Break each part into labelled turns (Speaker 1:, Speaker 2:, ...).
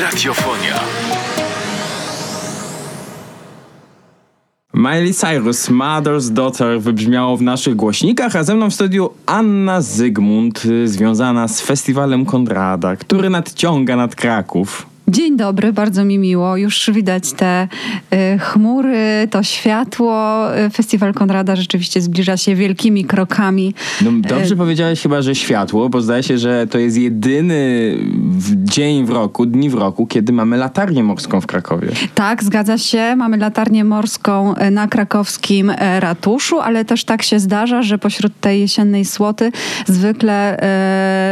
Speaker 1: Radiofonia.
Speaker 2: Miley Cyrus, Mother's Daughter wybrzmiało w naszych głośnikach, a ze mną w studiu Anna Zygmunt, y, związana z festiwalem Konrada, który nadciąga nad Kraków.
Speaker 3: Dzień dobry, bardzo mi miło. Już widać te y, chmury, to światło. Y, Festiwal Konrada rzeczywiście zbliża się wielkimi krokami.
Speaker 2: No, dobrze powiedziałeś chyba, że światło, bo zdaje się, że to jest jedyny dzień w roku, dni w roku, kiedy mamy latarnię morską w Krakowie.
Speaker 3: Tak, zgadza się. Mamy latarnię morską y, na krakowskim y, ratuszu, ale też tak się zdarza, że pośród tej jesiennej słoty zwykle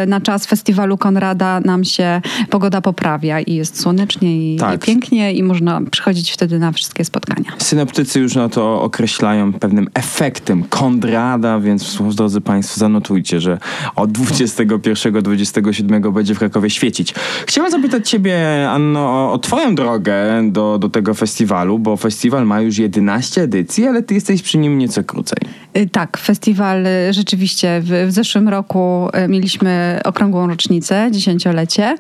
Speaker 3: y, na czas festiwalu Konrada nam się pogoda poprawia i jest słonecznie i,
Speaker 2: Tak.
Speaker 3: i pięknie i można przychodzić wtedy na wszystkie spotkania.
Speaker 2: Synoptycy już na to określają pewnym efektem Konrada, więc drodzy Państwo, zanotujcie, że od 21-27 będzie w Krakowie świecić. Chciałem zapytać Ciebie, Anno, o, o Twoją drogę do, do tego festiwalu, bo festiwal ma już 11 edycji, ale Ty jesteś przy nim nieco krócej.
Speaker 3: Y, Tak, festiwal y, rzeczywiście w, w zeszłym roku y, mieliśmy okrągłą rocznicę, dziesięciolecie,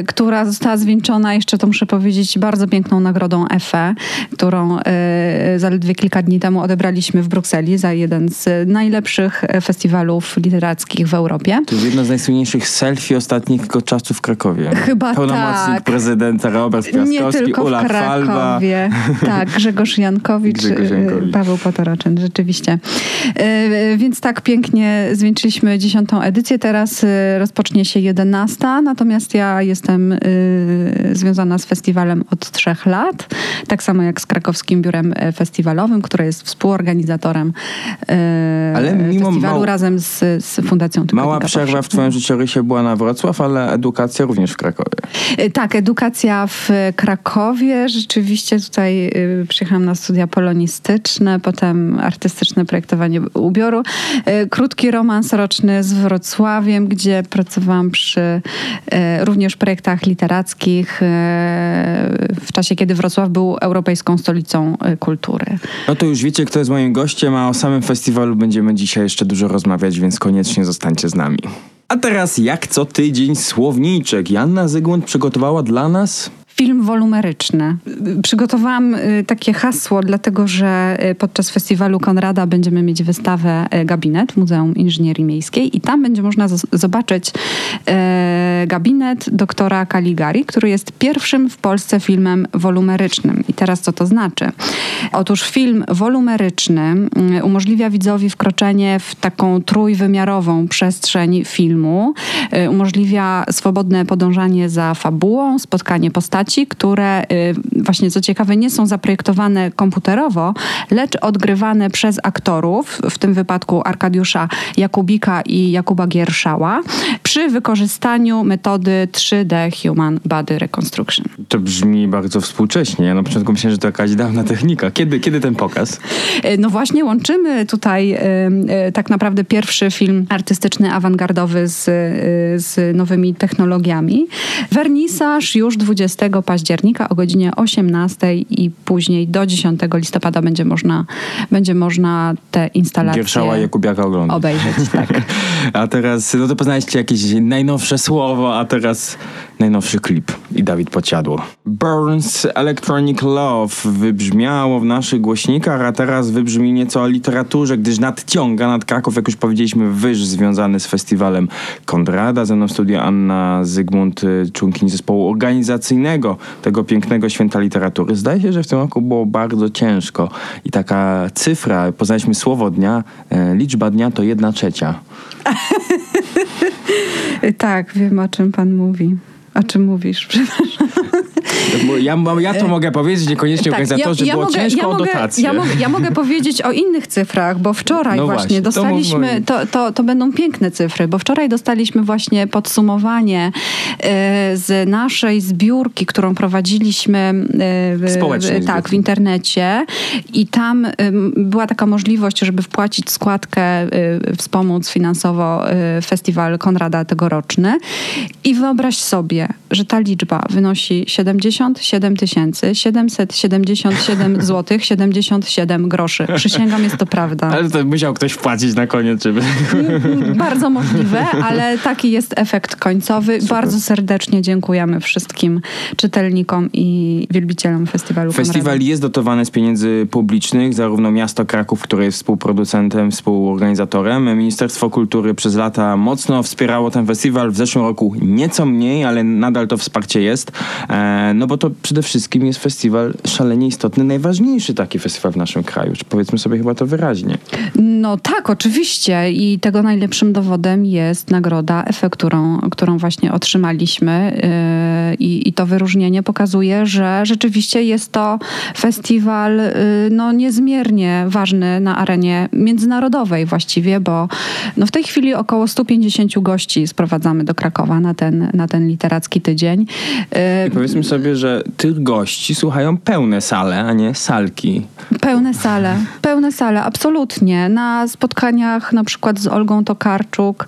Speaker 3: y, która została zwieńczona, jeszcze to muszę powiedzieć, bardzo piękną nagrodą EFE, którą y, zaledwie kilka dni temu odebraliśmy w Brukseli za jeden z najlepszych festiwalów literackich w Europie.
Speaker 2: To jest jedno z najsłynniejszych selfie ostatnich czasów w Krakowie.
Speaker 3: Chyba
Speaker 2: Pełnomocnik
Speaker 3: tak.
Speaker 2: prezydenta Robert
Speaker 3: tylko
Speaker 2: Ula
Speaker 3: w
Speaker 2: Falba.
Speaker 3: Tak, Grzegorz Jankowicz,
Speaker 2: Grzegorz Jankowicz.
Speaker 3: Paweł Potoroczyn, rzeczywiście. Y, Więc tak pięknie zwieńczyliśmy dziesiątą edycję, teraz y, rozpocznie się jedenasta, natomiast ja jestem y, związana z festiwalem od trzech lat, tak samo jak z krakowskim biurem e, festiwalowym, które jest współorganizatorem
Speaker 2: Ale mimo
Speaker 3: festiwalu
Speaker 2: mał-
Speaker 3: razem z, z Fundacją Tygodnika
Speaker 2: Mała przerwa w. Twoim życiorysie była na Wrocław, ale edukacja również w Krakowie.
Speaker 3: Tak, edukacja w Krakowie. Rzeczywiście tutaj przyjechałam na studia polonistyczne, potem artystyczne projektowanie ubioru. Y, Krótki romans roczny z Wrocławiem, gdzie pracowałam przy y, również projektach literackich y, w czasie, kiedy Wrocław był europejską stolicą kultury.
Speaker 2: No to już wiecie, kto jest moim gościem, a o samym festiwalu będziemy dzisiaj jeszcze dużo rozmawiać, więc koniecznie zostańcie z nami. A teraz jak co tydzień słowniczek. Janna Zygmunt przygotowała dla nas...
Speaker 3: Film wolumeryczny. Przygotowałam y, takie hasło, dlatego że y, podczas festiwalu Konrada będziemy mieć wystawę y, Gabinet w Muzeum Inżynierii Miejskiej i tam będzie można zobaczyć gabinet doktora Caligari, który jest pierwszym w Polsce filmem wolumerycznym. I teraz co to znaczy? Otóż film wolumeryczny umożliwia widzowi wkroczenie w taką trójwymiarową przestrzeń filmu, umożliwia swobodne podążanie za fabułą, spotkanie postaci, które y, właśnie co ciekawe nie są zaprojektowane komputerowo, lecz odgrywane przez aktorów, w tym wypadku Arkadiusza Jakubika i Jakuba Gierszała, przy wykorzystaniu metody 3D Human Body Reconstruction.
Speaker 2: To brzmi bardzo współcześnie. Ja na początku myślałem, że to jakaś dawna technika. Kiedy, kiedy ten pokaz?
Speaker 3: E, No właśnie łączymy tutaj e, tak naprawdę pierwszy film artystyczny, awangardowy z, z nowymi technologiami. Wernisaż już 20 października o godzinie 18 i później do 10 listopada będzie można, będzie można te instalacje
Speaker 2: Gierszała Jakubiaka oglądać.
Speaker 3: obejrzeć. Tak.
Speaker 2: A teraz, no to poznaliście jakieś najnowsze słowo, a teraz najnowszy klip i Dawid Podsiadło. Burns Electronic Love wybrzmiało w naszych głośnikach, a teraz wybrzmi nieco o literaturze, gdyż nadciąga nad Kraków, jak już powiedzieliśmy, wyż związany z festiwalem Konrada. Ze mną w studiu Anna Zygmunt, y, członkini zespołu organizacyjnego tego pięknego święta literatury. Zdaje się, że w tym roku było bardzo ciężko i taka cyfra, poznaliśmy słowo dnia, e, liczba dnia to jedna trzecia.
Speaker 3: tak, wiem o czym pan mówi. O czym mówisz?
Speaker 2: Ja, ja to mogę powiedzieć, niekoniecznie organizatorzy, było
Speaker 3: mogę,
Speaker 2: ciężko
Speaker 3: ja
Speaker 2: o
Speaker 3: mogę,
Speaker 2: dotację.
Speaker 3: ja, mogę, ja mogę powiedzieć o innych cyfrach, bo wczoraj
Speaker 2: No
Speaker 3: właśnie,
Speaker 2: właśnie,
Speaker 3: dostaliśmy, to, to, to będą piękne cyfry, bo wczoraj dostaliśmy właśnie podsumowanie e, z naszej zbiórki, któktórą prowadziliśmy e, w,
Speaker 2: Społecznej
Speaker 3: tak,
Speaker 2: zbiórki.
Speaker 3: w internecie i tam była taka możliwość, żeby wpłacić składkę, e, wspomóc finansowo e, festiwal Konrada tegoroczny i wyobraź sobie, że ta liczba wynosi 77 777 zł 77 groszy. Przysięgam, jest to prawda.
Speaker 2: Ale to musiał ktoś wpłacić na koniec, żeby...
Speaker 3: Bardzo możliwe, ale taki jest efekt końcowy. Bardzo serdecznie dziękujemy wszystkim czytelnikom i wielbicielom festiwalu
Speaker 2: Festiwal
Speaker 3: Konrada.
Speaker 2: jest dotowany z pieniędzy publicznych, zarówno miasto Kraków, które jest współproducentem, współorganizatorem. Ministerstwo Kultury przez lata mocno wspierało ten festiwal. W zeszłym roku nieco mniej, ale nadal to wsparcie jest. E, no bo to przede wszystkim jest festiwal szalenie istotny, najważniejszy taki festiwal w naszym kraju. Czy powiedzmy sobie chyba to wyraźnie.
Speaker 3: No tak, oczywiście. I tego najlepszym dowodem jest nagroda EFE, którą, właśnie otrzymaliśmy. Yy, I, I to wyróżnienie pokazuje, że rzeczywiście jest to festiwal yy, no, niezmiernie ważny na arenie międzynarodowej właściwie, bo no, w tej chwili około 150 gości sprowadzamy do Krakowa na ten, na ten literacki tydzień. Yy,
Speaker 2: I powiedzmy sobie, że tych gości słuchają pełne sale, a nie salki.
Speaker 3: Pełne sale, pełne sale, absolutnie. Na spotkaniach na przykład z Olgą Tokarczuk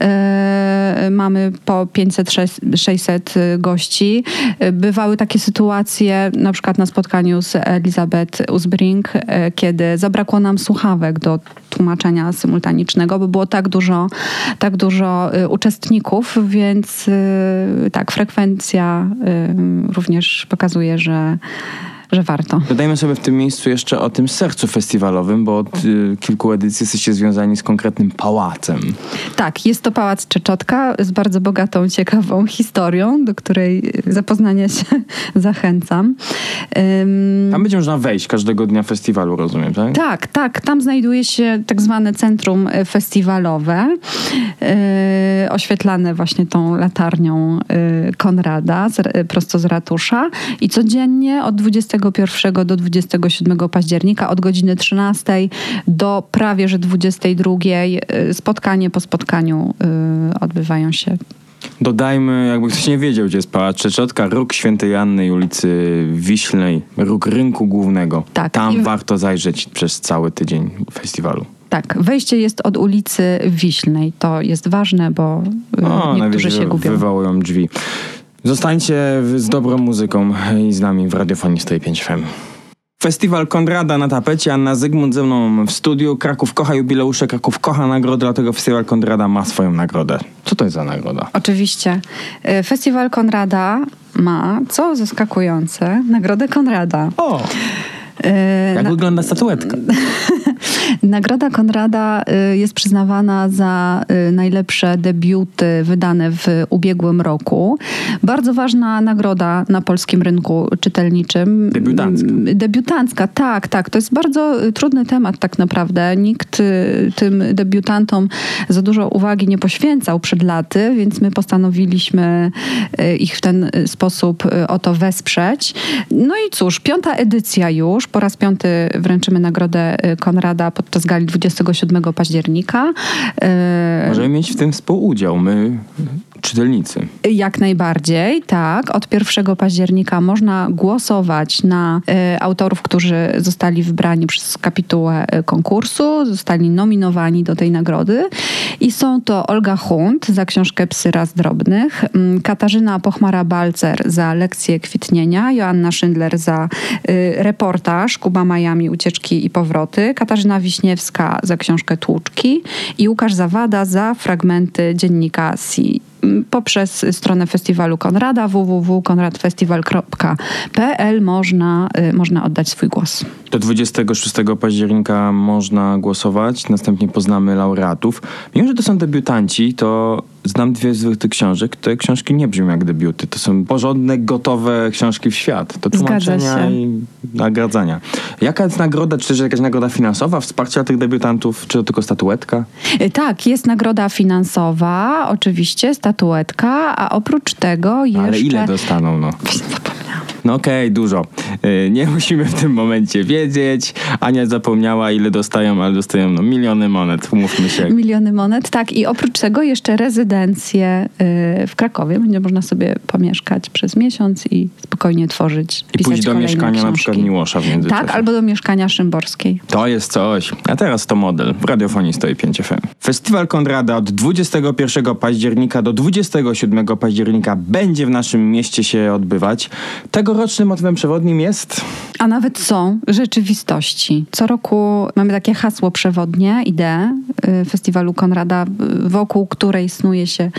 Speaker 3: e, mamy po 500-600 gości. E, Bywały takie sytuacje, na przykład na spotkaniu z Elizabeth Usbring, e, kiedy zabrakło nam słuchawek do tłumaczenia symultanicznego, bo było tak dużo, tak dużo uczestników, więc tak, frekwencja również pokazuje, że, że warto.
Speaker 2: Dodajmy sobie w tym miejscu jeszcze o tym sercu festiwalowym, bo od y, kilku edycji jesteście związani z konkretnym pałacem.
Speaker 3: Tak, jest to Pałac Czeczotka z bardzo bogatą, ciekawą historią, do której zapoznania się zachęcam. Ym,
Speaker 2: Tam będzie można wejść każdego dnia festiwalu, rozumiem, tak?
Speaker 3: tak, tak. Tam znajduje się tak zwane centrum e, festiwalowe, e, oświetlane właśnie tą latarnią e, Konrada z, e, prosto z ratusza. I codziennie od 21 do 27 października, od godziny 13 do prawie że 22 e, spotkanie po spotkaniu e, odbywają się
Speaker 2: Dodajmy, jakby ktoś nie wiedział, gdzie jest Pałac Czeczotka, róg Świętej Janny ulicy Wiślnej, róg Rynku Głównego.
Speaker 3: Tak.
Speaker 2: Tam
Speaker 3: I-
Speaker 2: warto zajrzeć przez cały tydzień festiwalu.
Speaker 3: Tak, wejście jest od ulicy Wiślnej. To jest ważne, bo y,
Speaker 2: O,
Speaker 3: niektórzy się gubią.
Speaker 2: wywołują drzwi. Zostańcie z dobrą muzyką i z nami w radiofonii 105 FM. Festiwal Konrada na tapecie, Anna Zygmunt ze mną w studiu. Kraków kocha jubileusze, Kraków kocha nagrody, dlatego Festiwal Konrada ma swoją nagrodę. Co to jest za nagroda?
Speaker 3: Oczywiście. Y, Festiwal Konrada ma, co zaskakujące, Nagrodę Konrada.
Speaker 2: O,
Speaker 3: Y,
Speaker 2: jak
Speaker 3: na-
Speaker 2: wygląda statuetka?
Speaker 3: Nagroda Konrada y, jest przyznawana za y, najlepsze debiuty wydane w ubiegłym roku. Bardzo ważna nagroda na polskim rynku czytelniczym.
Speaker 2: Debiutancka.
Speaker 3: Mm, Debiutancka, tak, tak. To jest bardzo y, trudny temat tak naprawdę. Nikt tym debiutantom za dużo uwagi nie poświęcał przed laty, więc my postanowiliśmy ich w ten sposób o to wesprzeć. No i cóż, piąta edycja już. Po raz piąty wręczymy nagrodę Konrada podczas gali 27 października. Y,
Speaker 2: Możemy mieć w tym współudział, my czytelnicy.
Speaker 3: Jak najbardziej, tak. Od 1 października można głosować na e, autorów, którzy zostali wybrani przez kapitułę e, konkursu, zostali nominowani do tej nagrody. I są to Olga Hunt za książkę Psy raz drobnych, Katarzyna Pochmara-Balcer za lekcję kwitnienia, Joanna Schindler za y, reportaż Kuba Miami, ucieczki i powroty, Katarzyna Wiśniewska za książkę Tłuczki i Łukasz Zawada za fragmenty dziennika Si poprzez stronę festiwalu Konrada www.konradfestiwal.pl można, y, można oddać swój głos.
Speaker 2: Do 26 października można głosować, następnie poznamy laureatów. Mimo, że to są debiutanci, to znam dwie z tych książek. Te książki nie brzmią jak debiuty. To są porządne, gotowe książki w świat. To tłumaczenia i nagradzania. Jaka jest nagroda? Czy też jakaś nagroda finansowa, wsparcia tych debiutantów? Czy to tylko statuetka?
Speaker 3: Y, Tak, jest nagroda finansowa, oczywiście, statuetka, a oprócz tego jeszcze...
Speaker 2: Ale ile dostaną, no? No okej, dużo. Yy, Nie musimy w tym momencie wiedzieć. Ania zapomniała, ile dostają, ale dostają no, miliony monet, umówmy się.
Speaker 3: Miliony monet, tak. I oprócz tego jeszcze rezydencję y, w Krakowie. Będzie można sobie pomieszkać przez miesiąc i spokojnie tworzyć,
Speaker 2: I pójść do mieszkania na
Speaker 3: książki.
Speaker 2: przykład Miłosza w międzyczasie.
Speaker 3: Tak, albo do mieszkania Szymborskiej.
Speaker 2: To jest coś. A teraz to model w radiofonii 105 FM. Festiwal Konrada od 21 października do 27 października będzie w naszym mieście się odbywać. Tego Corocznym motywem przewodnim jest
Speaker 3: a nawet są rzeczywistości. Co roku mamy takie hasło przewodnie, ideę y, festiwalu Konrada, y, wokół której snuje się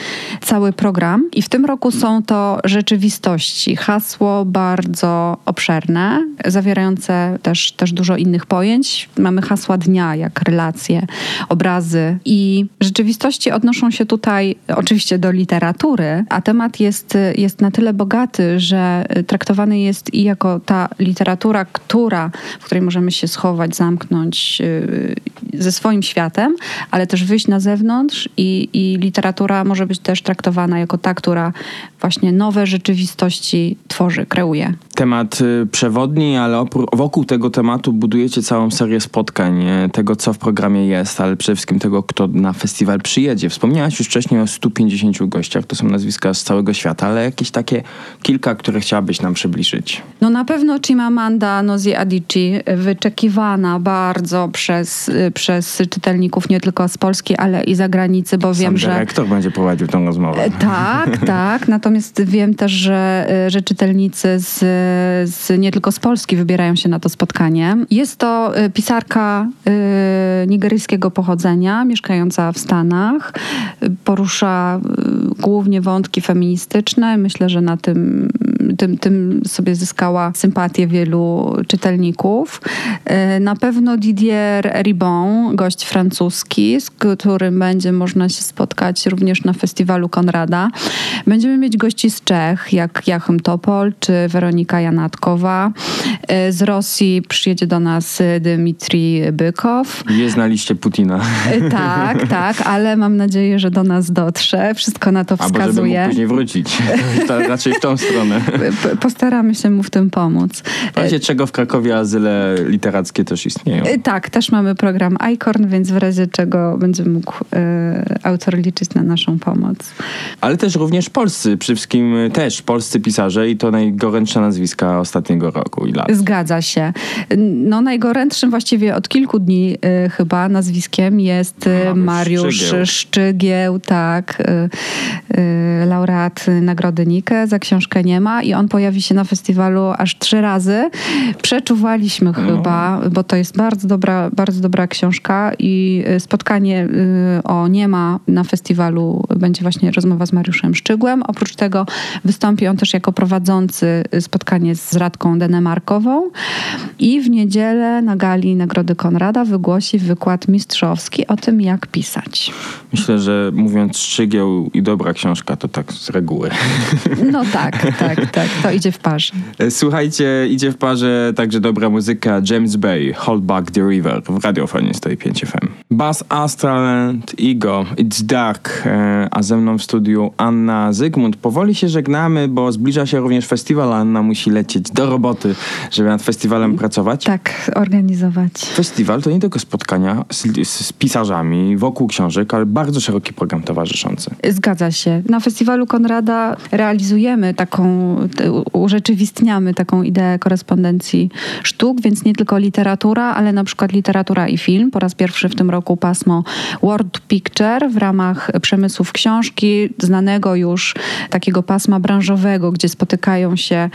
Speaker 3: cały program. I w tym roku są to rzeczywistości. Hasło bardzo obszerne, zawierające też, też dużo innych pojęć. Mamy hasła dnia, jak relacje, obrazy. I rzeczywistości odnoszą się tutaj oczywiście do literatury, a temat jest, jest na tyle bogaty, że traktowany jest i jako ta literatura, która, w której możemy się schować, zamknąć yy, ze swoim światem, ale też wyjść na zewnątrz i, i literatura może być też traktowana jako ta, która właśnie nowe rzeczywistości tworzy, kreuje.
Speaker 2: Temat y, przewodni, ale wokół tego tematu budujecie całą serię spotkań, tego co w programie jest, ale przede wszystkim tego, kto na festiwal przyjedzie. Wspomniałaś już wcześniej o 150 gościach, to są nazwiska z całego świata, ale jakieś takie kilka, które chciałabyś nam przybliżyć.
Speaker 3: No na pewno Chimamanda Ngozi Adichie, wyczekiwana bardzo przez, przez czytelników nie tylko z Polski, ale i zagranicy, bo
Speaker 2: Sam
Speaker 3: wiem, że...
Speaker 2: dyrektor będzie prowadził tę rozmowę.
Speaker 3: Tak, tak. Natomiast wiem też, że, że czytelnicy z, z, nie tylko z Polski wybierają się na to spotkanie. Jest to y, pisarka y, nigeryjskiego pochodzenia, mieszkająca w Stanach. Porusza y, głównie wątki feministyczne. Myślę, że na tym tym, tym sobie zyskała sympatię wielu czytelników. E, na pewno Didier Ribon, gość francuski, z którym będzie można się spotkać również na festiwalu Konrada. Będziemy mieć gości z Czech, jak Jachym Topol czy Weronika Janatkowa. E, z Rosji przyjedzie do nas Dmitri Bykow.
Speaker 2: Jest na liście Putina.
Speaker 3: E, tak, tak, ale mam nadzieję, że do nas dotrze. Wszystko na to wskazuje. Albo żeby
Speaker 2: mógł później wrócić. Raczej w tą stronę
Speaker 3: postaramy się mu w tym pomóc.
Speaker 2: W razie czego w Krakowie azyle literackie też istnieją.
Speaker 3: E, tak, też mamy program ICORN, więc w razie czego będzie mógł e, autor liczyć na naszą pomoc.
Speaker 2: Ale też również polscy, przede wszystkim też polscy pisarze i to najgorętsze nazwiska ostatniego roku i lat.
Speaker 3: Zgadza się. No najgorętszym właściwie od kilku dni e, chyba nazwiskiem jest Mamy Mariusz Szczygieł. Szczygieł, tak, laureat Nagrody Nike. Za książkę nie ma i on pojawi się na festiwalu aż trzy razy. Przeczuwaliśmy no. chyba, bo to jest bardzo dobra, bardzo dobra książka i y, spotkanie y, o nie ma na festiwalu będzie właśnie rozmowa z Mariuszem Szczygłem. Oprócz tego wystąpi on też jako prowadzący spotkanie z Radką Denemarkową i w niedzielę na gali Nagrody Konrada wygłosi wykład mistrzowski o tym, jak pisać.
Speaker 2: Myślę, że mówiąc Szczygieł i dobra książka, to tak z reguły.
Speaker 3: No tak, tak, tak. To idzie w parze.
Speaker 2: E, słuchajcie, idzie w parze także dobra muzyka James Bay, Hold Back the River w radiofonie 105 FM. Bass Astraland, Ego, It's Dark, e, a ze mną w studiu Anna Zygmunt. Powoli się żegnamy, bo zbliża się również festiwal, Anna musi lecieć do roboty, żeby nad festiwalem pracować.
Speaker 3: Tak, organizować.
Speaker 2: Festiwal to nie tylko spotkania z, z pisarzami wokół książek, ale bardzo szeroki program towarzyszący.
Speaker 3: Zgadza się. Na festiwalu Konrada realizujemy taką urzeczywistniamy taką ideę korespondencji sztuk, więc nie tylko literatura, ale na przykład literatura i film. Po raz pierwszy w tym roku pasmo World Picture w ramach przemysłów książki, znanego już takiego pasma branżowego, gdzie spotykają się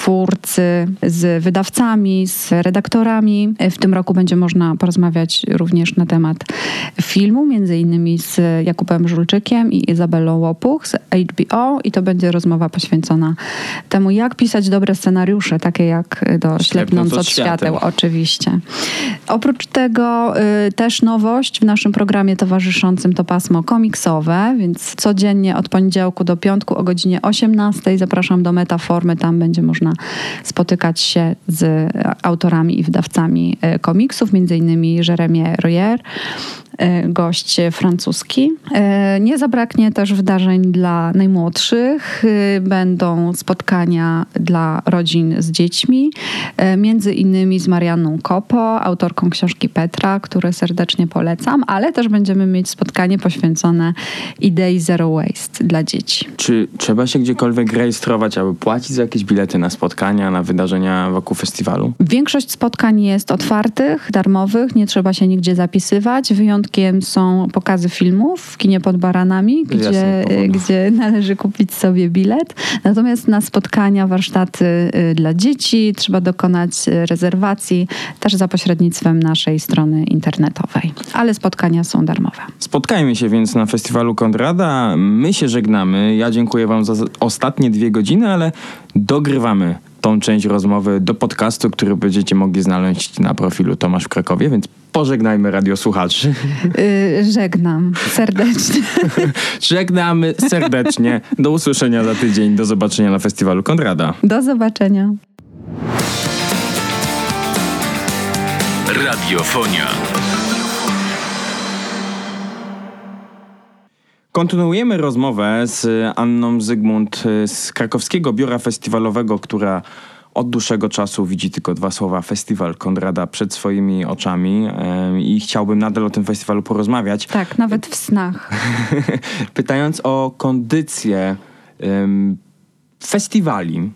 Speaker 3: twórcy z wydawcami, z redaktorami. W tym roku będzie można porozmawiać również na temat filmu, między innymi z Jakubem Żulczykiem i Izabelą Łopuch z HBO i to będzie rozmowa poświęcona temu, jak pisać dobre scenariusze, takie jak do Ślepnąc od świateł, oczywiście. Oprócz tego y, też nowość w naszym programie towarzyszącym to pasmo komiksowe, więc codziennie od poniedziałku do piątku o godzinie 18 zapraszam do Metaformy, tam będzie można spotykać się z autorami i wydawcami y, komiksów, między innymi Jeremie Royer, E, gość francuski. E, nie zabraknie też wydarzeń dla najmłodszych. E, będą spotkania dla rodzin z dziećmi, między innymi z Marianną Kopo, autorką książki Petra, które serdecznie polecam, ale też będziemy mieć spotkanie poświęcone idei Zero Waste dla dzieci.
Speaker 2: Czy trzeba się gdziekolwiek rejestrować, aby płacić za jakieś bilety na spotkania, na wydarzenia wokół festiwalu?
Speaker 3: Większość spotkań jest otwartych, darmowych, nie trzeba się nigdzie zapisywać. Wyjątkowo wyjątkiem są pokazy filmów w kinie pod baranami, gdzie,
Speaker 2: powodów.
Speaker 3: gdzie należy kupić sobie bilet. Natomiast na spotkania, warsztaty y, dla dzieci trzeba dokonać y, rezerwacji też za pośrednictwem naszej strony internetowej. Ale spotkania są darmowe.
Speaker 2: Spotkajmy się więc na festiwalu Konrada. My się żegnamy. Ja dziękuję Wam za ostatnie dwie godziny, ale dogrywamy tą część rozmowy do podcastu, który będziecie mogli znaleźć na profilu Tomasz w Krakowie, więc pożegnajmy radiosłuchaczy.
Speaker 3: Y, Żegnam serdecznie.
Speaker 2: Żegnamy serdecznie. Do usłyszenia za tydzień. Do zobaczenia na festiwalu Konrada.
Speaker 3: Do zobaczenia.
Speaker 1: Radiofonia.
Speaker 2: Kontynuujemy rozmowę z Anną Zygmunt z krakowskiego biura festiwalowego, która od dłuższego czasu widzi tylko dwa słowa festiwal Konrada przed swoimi oczami i chciałbym nadal o tym festiwalu porozmawiać.
Speaker 3: Tak, nawet w snach.
Speaker 2: Pytając o kondycję festiwali,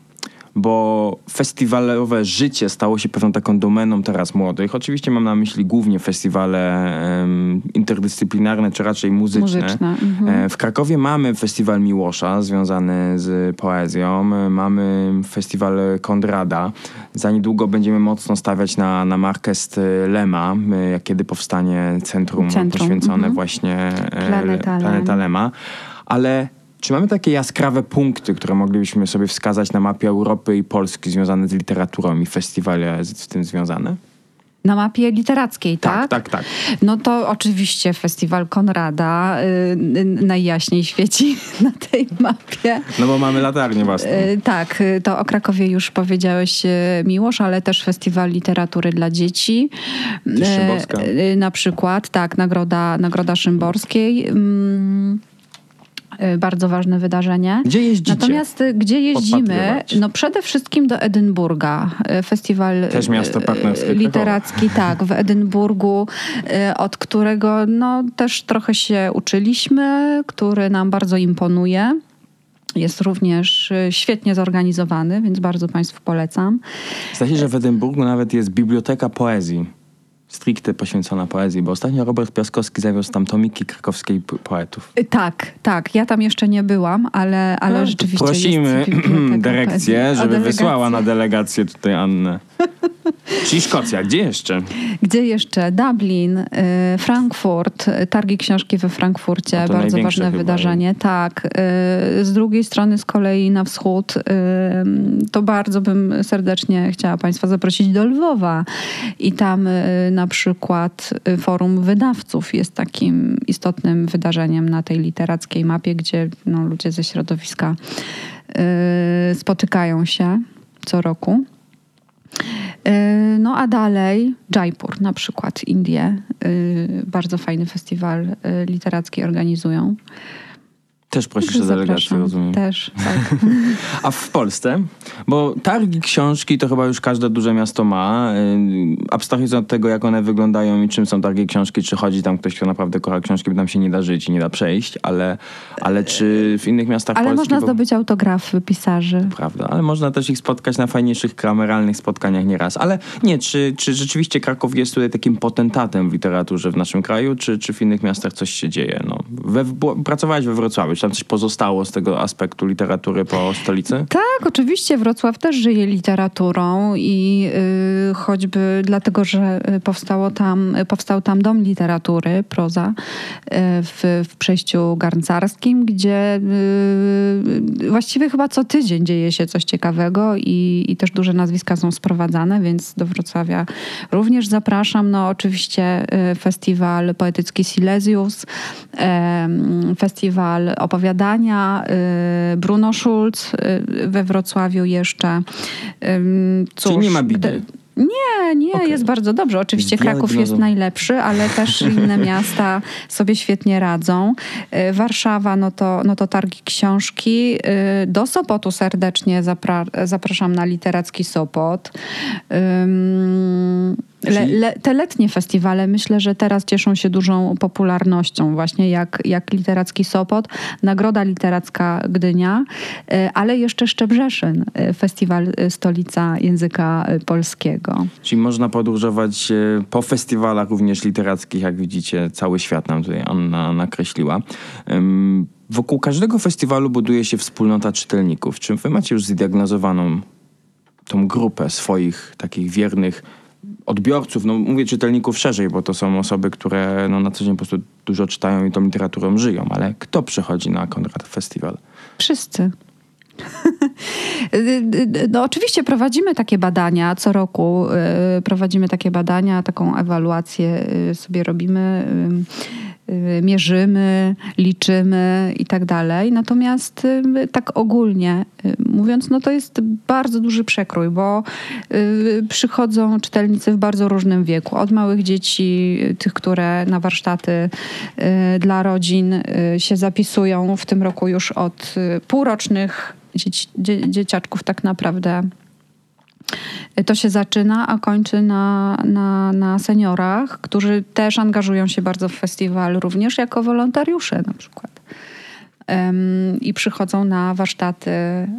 Speaker 2: bo festiwalowe życie stało się pewną taką domeną teraz młodych. Oczywiście mam na myśli głównie festiwale em, interdyscyplinarne, czy raczej muzyczne.
Speaker 3: Muzyczne, mhm.
Speaker 2: E, W Krakowie mamy festiwal Miłosza związany z poezją, E, mamy festiwal Konrada. Za niedługo będziemy mocno stawiać na, na markę z Lema, e, kiedy powstanie centrum,
Speaker 3: Centrum,
Speaker 2: poświęcone
Speaker 3: mhm.
Speaker 2: właśnie e,
Speaker 3: Planeta.
Speaker 2: Planeta Lema. Ale czy mamy takie jaskrawe punkty, które moglibyśmy sobie wskazać na mapie Europy i Polski związane z literaturą i festiwale z, tym związane?
Speaker 3: Na mapie literackiej, tak?
Speaker 2: tak, tak.
Speaker 3: No to oczywiście festiwal Konrada y, y, najjaśniej świeci na tej mapie.
Speaker 2: No bo mamy latarnię własną.
Speaker 3: Y, Tak, to o Krakowie już powiedziałeś y, Miłosz, ale też Festiwal Literatury dla Dzieci.
Speaker 2: Szymborska.
Speaker 3: Y, Na przykład, tak, Nagroda, Nagroda Szymborskiej. Mm, Bardzo ważne wydarzenie.
Speaker 2: Gdzie jeździcie?
Speaker 3: Natomiast y, gdzie jeździmy? No przede wszystkim do Edynburga. Y, Festiwal
Speaker 2: Też miasto
Speaker 3: y,
Speaker 2: partnerskie Krakowa.
Speaker 3: literacki, tak, w Edynburgu, y, od którego no, też trochę się uczyliśmy, który nam bardzo imponuje. Jest również y, świetnie zorganizowany, więc bardzo Państwu polecam.
Speaker 2: Zdaje się, że w Edynburgu nawet jest biblioteka poezji. Stricte poświęcona poezji, bo ostatnio Robert Piaskowski zawiózł tam tomiki krakowskiej poetów.
Speaker 3: Y, Tak, tak. Ja tam jeszcze nie byłam, ale, ale
Speaker 2: No,
Speaker 3: rzeczywiście
Speaker 2: Prosimy dyrekcję, żeby wysłała na delegację tutaj Annę. Czyli Szkocja, gdzie jeszcze?
Speaker 3: Gdzie jeszcze? Dublin, y, Frankfurt, targi książki we Frankfurcie,
Speaker 2: No
Speaker 3: bardzo ważne
Speaker 2: chyba,
Speaker 3: wydarzenie. Tak. y, Z drugiej strony z kolei na wschód, to bardzo bym serdecznie chciała Państwa zaprosić do Lwowa. I tam y, na przykład y, Forum Wydawców jest takim istotnym wydarzeniem na tej literackiej mapie, gdzie no, ludzie ze środowiska y, spotykają się co roku. Yy, No a dalej Jaipur na przykład, Indie. Yy, Bardzo fajny festiwal literacki organizują.
Speaker 2: Też prosisz
Speaker 3: Także
Speaker 2: o delegację, rozumiem.
Speaker 3: Też, tak.
Speaker 2: A w Polsce? Bo targi książki to chyba już każde duże miasto ma. Yy, Abstrahując od tego, jak one wyglądają i czym są targi książki, czy chodzi tam ktoś, kto naprawdę kocha książki, bo tam się nie da żyć i nie da przejść, ale, ale czy w innych miastach
Speaker 3: Ale
Speaker 2: Polski...
Speaker 3: można
Speaker 2: bo-
Speaker 3: zdobyć autografy pisarzy.
Speaker 2: Prawda, ale można też ich spotkać na fajniejszych kameralnych spotkaniach nieraz. Ale nie, czy, czy rzeczywiście Kraków jest tutaj takim potentatem w literaturze w naszym kraju, czy, czy w innych miastach coś się dzieje? No, we, pracowałeś we Wrocławiu, czy tam coś pozostało z tego aspektu literatury po stolicy?
Speaker 3: Tak, oczywiście Wrocław też żyje literaturą i y, choćby dlatego, że y, powstało tam, powstał tam dom literatury, proza, y, w, w przejściu garncarskim, gdzie właściwie chyba co tydzień dzieje się coś ciekawego i, i też duże nazwiska są sprowadzane, więc do Wrocławia również zapraszam. No oczywiście festiwal poetycki Silesius, festiwal opowiadania, y, Bruno Schulz y, we Wrocławiu jeszcze. Cóż,
Speaker 2: Czyli nie ma bidy.
Speaker 3: Nie, nie,
Speaker 2: Okej.
Speaker 3: jest bardzo dobrze. Oczywiście Kraków jest najlepszy, ale też inne miasta sobie świetnie radzą. Y, Warszawa, no to, no to targi książki. Do Sopotu serdecznie zapra- zapraszam na literacki Sopot. Ym, Le, le, te letnie festiwale myślę, że teraz cieszą się dużą popularnością, właśnie jak, jak Literacki Sopot, Nagroda Literacka Gdynia, e, ale jeszcze Szczebrzeszyn, e, festiwal e, Stolica Języka Polskiego.
Speaker 2: Czyli można podróżować po festiwalach również literackich, jak widzicie, cały świat nam tutaj Anna nakreśliła. Wokół każdego festiwalu buduje się wspólnota czytelników. Czy wy macie już zdiagnozowaną tą grupę swoich takich wiernych odbiorców, no mówię czytelników szerzej, bo to są osoby, które no, na co dzień po prostu dużo czytają i tą literaturą żyją, ale kto przychodzi na Konrad Festiwal?
Speaker 3: Wszyscy. No, oczywiście prowadzimy takie badania co roku. Y, prowadzimy takie badania, taką ewaluację y, sobie robimy Y, mierzymy, liczymy i tak dalej. Natomiast y, tak ogólnie y, mówiąc, no to jest bardzo duży przekrój, bo przychodzą czytelnicy w bardzo różnym wieku. Od małych dzieci, tych, które na warsztaty dla rodzin się zapisują w tym roku już od półrocznych dzieci, dzieciaczków tak naprawdę to się zaczyna, a kończy na, na, na seniorach, którzy też angażują się bardzo w festiwal, również jako wolontariusze na przykład. I przychodzą na warsztaty,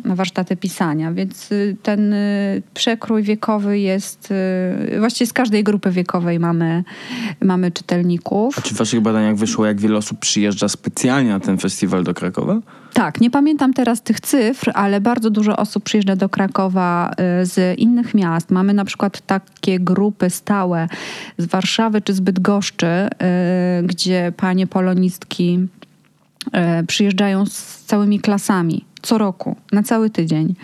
Speaker 3: na warsztaty pisania, więc y, ten y, przekrój wiekowy jest, y, właściwie z każdej grupy wiekowej mamy, mamy czytelników.
Speaker 2: A czy w waszych badaniach wyszło, jak wiele osób przyjeżdża specjalnie na ten festiwal do Krakowa?
Speaker 3: Tak, nie pamiętam teraz tych cyfr, ale bardzo dużo osób przyjeżdża do Krakowa z innych miast. Mamy na przykład takie grupy stałe z Warszawy czy z Bydgoszczy, gdzie panie polonistki przyjeżdżają z całymi klasami co roku, na cały tydzień.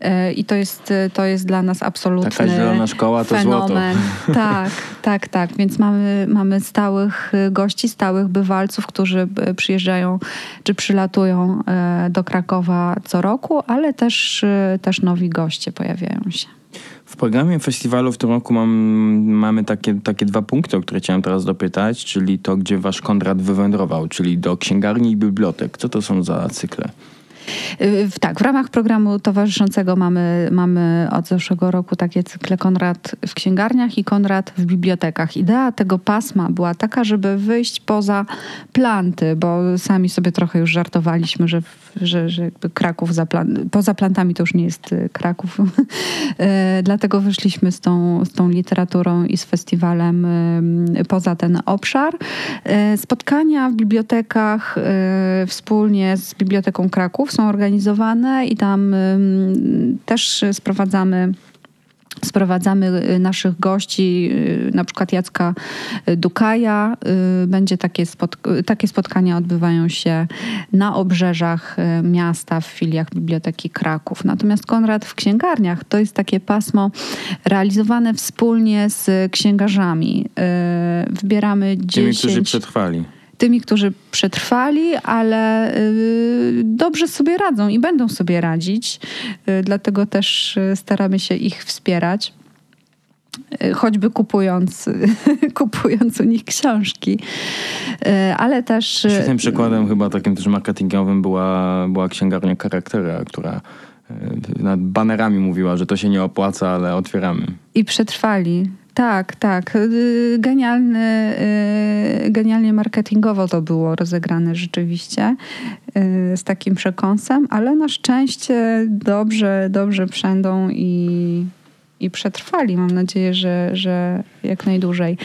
Speaker 3: E, I to jest, to jest dla nas absolutny
Speaker 2: Taka zielona szkoła to
Speaker 3: fenomen. Złoto. Tak, tak, tak. Więc mamy, mamy stałych gości, stałych bywalców, którzy przyjeżdżają czy przylatują e, do Krakowa co roku, ale też, e, też nowi goście pojawiają się.
Speaker 2: W programie festiwalu w tym roku mam, mamy takie, takie dwa punkty, o które chciałem teraz dopytać, czyli to, gdzie wasz Konrad wywędrował, czyli do księgarni i bibliotek. Co to są za cykle?
Speaker 3: Tak, w ramach programu towarzyszącego mamy, mamy od zeszłego roku takie cykle Konrad w księgarniach i Konrad w bibliotekach. Idea tego pasma była taka, żeby wyjść poza planty, bo sami sobie trochę już żartowaliśmy, że, że, że Kraków za plan, poza plantami to już nie jest y, Kraków. E, dlatego wyszliśmy z tą, z tą literaturą i z festiwalem y, poza ten obszar. Spotkania w bibliotekach y, wspólnie z Biblioteką Kraków są organizowane i tam też sprowadzamy sprowadzamy y, naszych gości, y, na przykład Jacka Dukaja. Y, będzie takie, spotk- takie spotkania odbywają się na obrzeżach miasta w filiach Biblioteki Kraków. Natomiast Konrad w księgarniach to jest takie pasmo realizowane wspólnie z księgarzami. Wybieramy 10...
Speaker 2: Tymi, którzy przetrwali
Speaker 3: tymi, którzy przetrwali, ale y, dobrze sobie radzą i będą sobie radzić. Y, dlatego też y, staramy się ich wspierać choćby kupując, kupując u nich książki, ale też...
Speaker 2: Świetnym przykładem chyba takim też marketingowym była, była księgarnia Charaktera, która nad banerami mówiła, że to się nie opłaca, ale otwieramy.
Speaker 3: I przetrwali. Tak, tak. Y, genialny, y, genialnie marketingowo to było rozegrane rzeczywiście y, z takim przekąsem, ale na szczęście dobrze, dobrze przędą i, i przetrwali. Mam nadzieję, że, że jak najdłużej.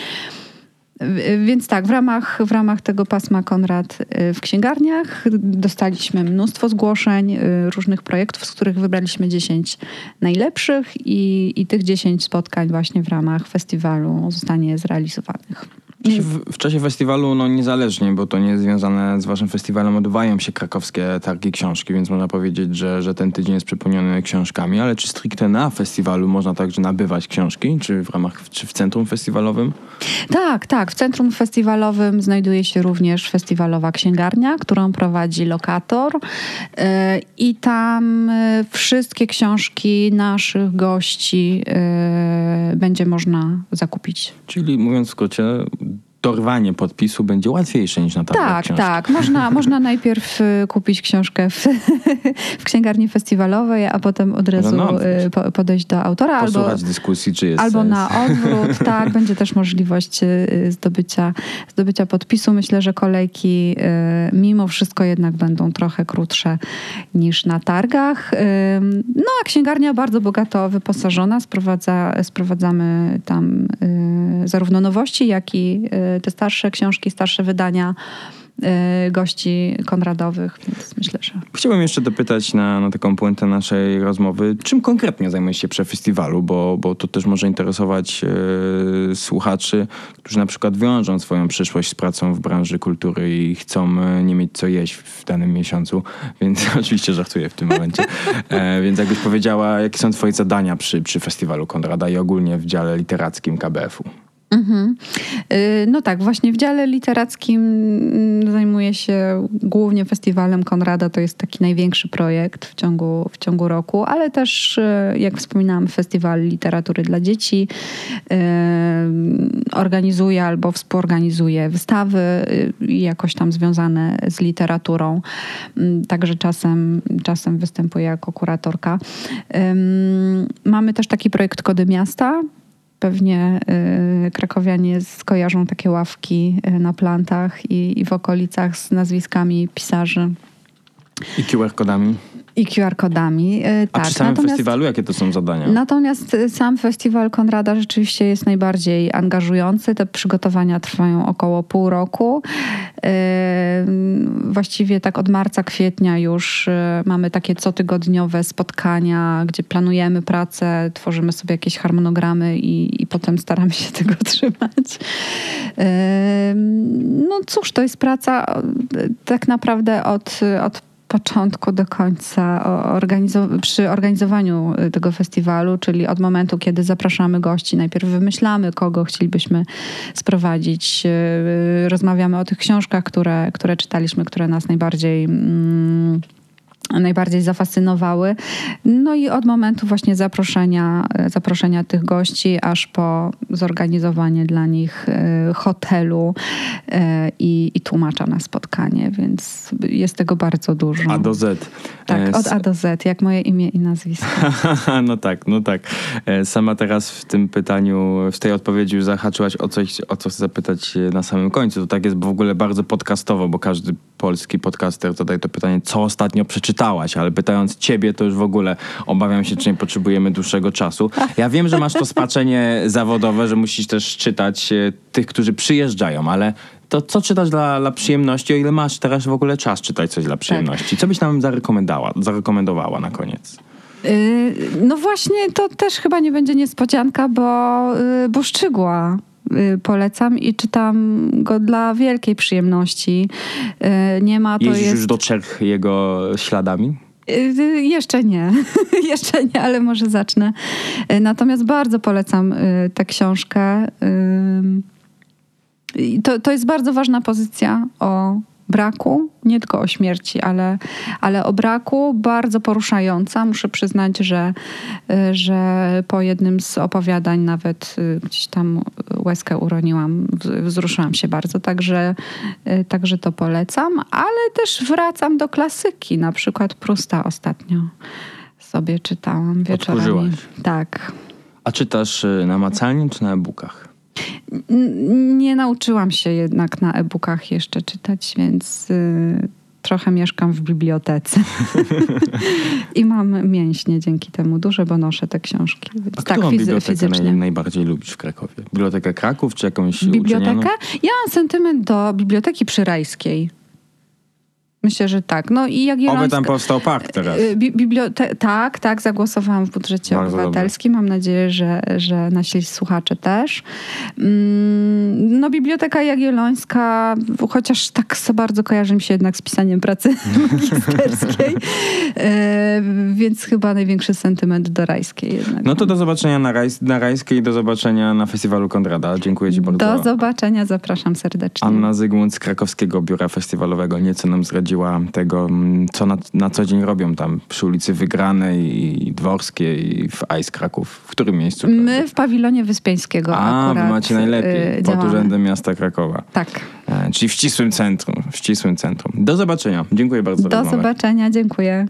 Speaker 3: Więc tak, w ramach, w ramach tego pasma Konrad y, w księgarniach dostaliśmy mnóstwo zgłoszeń y, różnych projektów, z których wybraliśmy 10 najlepszych i, i tych 10 spotkań właśnie w ramach festiwalu zostanie zrealizowanych.
Speaker 2: W, w, czasie festiwalu, no niezależnie, bo to nie jest związane z waszym festiwalem, odbywają się krakowskie targi książki, więc można powiedzieć, że, że ten tydzień jest przepełniony książkami, ale czy stricte na festiwalu można także nabywać książki, czy w ramach, czy w centrum festiwalowym?
Speaker 3: Tak, tak. W centrum festiwalowym znajduje się również festiwalowa księgarnia, którą prowadzi lokator yy, i tam yy, wszystkie książki naszych gości yy, będzie można zakupić.
Speaker 2: Czyli mówiąc w skrócie, dorwanie podpisu będzie łatwiejsze niż na targach
Speaker 3: Tak,
Speaker 2: książki.
Speaker 3: tak. Można, można najpierw y, kupić książkę w, w księgarni festiwalowej, a potem od razu y, po, podejść do autora. Albo,
Speaker 2: Posłuchać dyskusji, czy jest
Speaker 3: Albo
Speaker 2: sens.
Speaker 3: na odwrót, tak, będzie też możliwość y, zdobycia, zdobycia podpisu. Myślę, że kolejki mimo wszystko jednak będą trochę krótsze niż na targach. No a księgarnia bardzo bogato wyposażona. Sprowadza, sprowadzamy tam zarówno nowości, jak i te starsze książki, starsze wydania y, gości konradowych, więc myślę, że
Speaker 2: Chciałbym jeszcze dopytać na, na taką puentę naszej rozmowy, czym konkretnie zajmujesz się przy festiwalu, bo, bo to też może interesować e, słuchaczy, którzy na przykład wiążą swoją przyszłość z pracą w branży kultury i chcą e, nie mieć co jeść w danym miesiącu, więc oczywiście żartuję w tym momencie. E, więc jakbyś powiedziała, jakie są twoje zadania przy, przy festiwalu Konrada i ogólnie w dziale literackim KBF-u?
Speaker 3: Mhm. Y, No tak, właśnie w dziale literackim mm, zajmuję się głównie festiwalem Konrada. To jest taki największy projekt w ciągu, w ciągu roku, ale też, y, jak wspominałam, festiwal literatury dla dzieci. Y, Organizuję albo współorganizuję wystawy jakoś tam związane z literaturą. Mm, Także czasem, czasem występuję jako kuratorka. Mamy też taki projekt Kody Miasta, Pewnie y, krakowianie skojarzą takie ławki y, na plantach i, i w okolicach z nazwiskami pisarzy
Speaker 2: I QR-kodami?
Speaker 3: I QR-kodami. Y,
Speaker 2: A
Speaker 3: tak.
Speaker 2: przy samym
Speaker 3: Natomiast-
Speaker 2: festiwalu jakie to są zadania?
Speaker 3: Natomiast y, sam festiwal Konrada rzeczywiście jest najbardziej angażujący. Te przygotowania trwają około pół roku. Yy, Właściwie tak od marca, kwietnia już y, mamy takie cotygodniowe spotkania, gdzie planujemy pracę, tworzymy sobie jakieś harmonogramy i, i potem staramy się tego trzymać. No cóż, to jest praca y, tak naprawdę od, od początku do końca organizo- przy organizowaniu y, tego festiwalu, czyli od momentu, kiedy zapraszamy gości, najpierw wymyślamy, kogo chcielibyśmy sprowadzić, y, rozmawiamy o tych książkach, które, które czytaliśmy, które nas najbardziej. Mm, najbardziej zafascynowały. No i od momentu właśnie zaproszenia, zaproszenia tych gości, aż po zorganizowanie dla nich e, hotelu e, i, i tłumacza na spotkanie, więc jest tego bardzo dużo.
Speaker 2: A do Z. E,
Speaker 3: tak, od
Speaker 2: s-
Speaker 3: A do Z, jak moje imię i nazwisko.
Speaker 2: no tak, no tak. E, Sama teraz w tym pytaniu, w tej odpowiedzi już zahaczyłaś o coś, o co chcę zapytać e, na samym końcu. To tak jest w ogóle bardzo podcastowo, bo każdy polski podcaster zadaje to pytanie, co ostatnio przeczytałaś, ale pytając ciebie, to już w ogóle obawiam się, czy nie potrzebujemy dłuższego czasu. Ja wiem, że masz to spaczenie zawodowe, że musisz też czytać e, tych, którzy przyjeżdżają, ale to co czytasz dla, dla przyjemności, o ile masz teraz w ogóle czas czytać coś dla przyjemności? Co byś nam zarekomendowała, zarekomendowała na koniec?
Speaker 3: Y, No właśnie, to też chyba nie będzie niespodzianka, bo, y, bo Szczygła polecam i czytam go dla wielkiej przyjemności. Y, Nie ma to
Speaker 2: Jeździsz
Speaker 3: jest...
Speaker 2: już do Czech jego śladami?
Speaker 3: Y, y, Jeszcze nie, jeszcze nie, ale może zacznę. Y, Natomiast bardzo polecam y, tę książkę. To, to jest bardzo ważna pozycja o braku, nie tylko o śmierci, ale, ale o braku, bardzo poruszająca. Muszę przyznać, że, y, że po jednym z opowiadań nawet y, gdzieś tam łezkę uroniłam, wzruszyłam się bardzo, także, y, także to polecam, ale też wracam do klasyki, na przykład Prusta ostatnio sobie czytałam wieczorami.
Speaker 2: Odkurzyłaś.
Speaker 3: Tak.
Speaker 2: A czytasz y, namacalnie czy na e-bookach?
Speaker 3: Nie nauczyłam się jednak na e-bookach jeszcze czytać, więc y, trochę mieszkam w bibliotece. I mam mięśnie dzięki temu duże, bo noszę te książki.
Speaker 2: A
Speaker 3: tak,
Speaker 2: którą
Speaker 3: fizy-
Speaker 2: bibliotekę naj, najbardziej lubisz w Krakowie? Bibliotekę Kraków czy jakąś
Speaker 3: Bibliotekę?
Speaker 2: uczelnianą?
Speaker 3: Ja mam sentyment do Biblioteki Przyrajskiej. Myślę, że tak. No i jak
Speaker 2: Oby tam powstał park teraz.
Speaker 3: Y, Bi- bibliote- tak, tak, zagłosowałam w budżecie
Speaker 2: Bardzo
Speaker 3: obywatelskim. Mam nadzieję, że, że nasi słuchacze też. Mm, No, Biblioteka Jagiellońska, chociaż tak bardzo kojarzy mi się jednak z pisaniem pracy magisterskiej, e, więc chyba największy sentyment do Rajskiej jednak.
Speaker 2: No to do zobaczenia na, Rajs, na Rajskiej i do zobaczenia na festiwalu Konrada. Dziękuję ci bardzo.
Speaker 3: Do zobaczenia, zapraszam serdecznie.
Speaker 2: Anna Zygmunt z krakowskiego biura festiwalowego nieco nam zdradziła tego, mm, co na, na co dzień robią tam przy ulicy Wygranej i Dworskiej i w Ice Kraków. W którym miejscu?
Speaker 3: My w pawilonie Wyspiańskiego
Speaker 2: A, wy macie najlepiej.
Speaker 3: y,
Speaker 2: Pod urzędem miasta Krakowa.
Speaker 3: Tak.
Speaker 2: E, czyli w ścisłym centrum. W ścisłym centrum. Do zobaczenia. Dziękuję bardzo
Speaker 3: Do zobaczenia, dziękuję.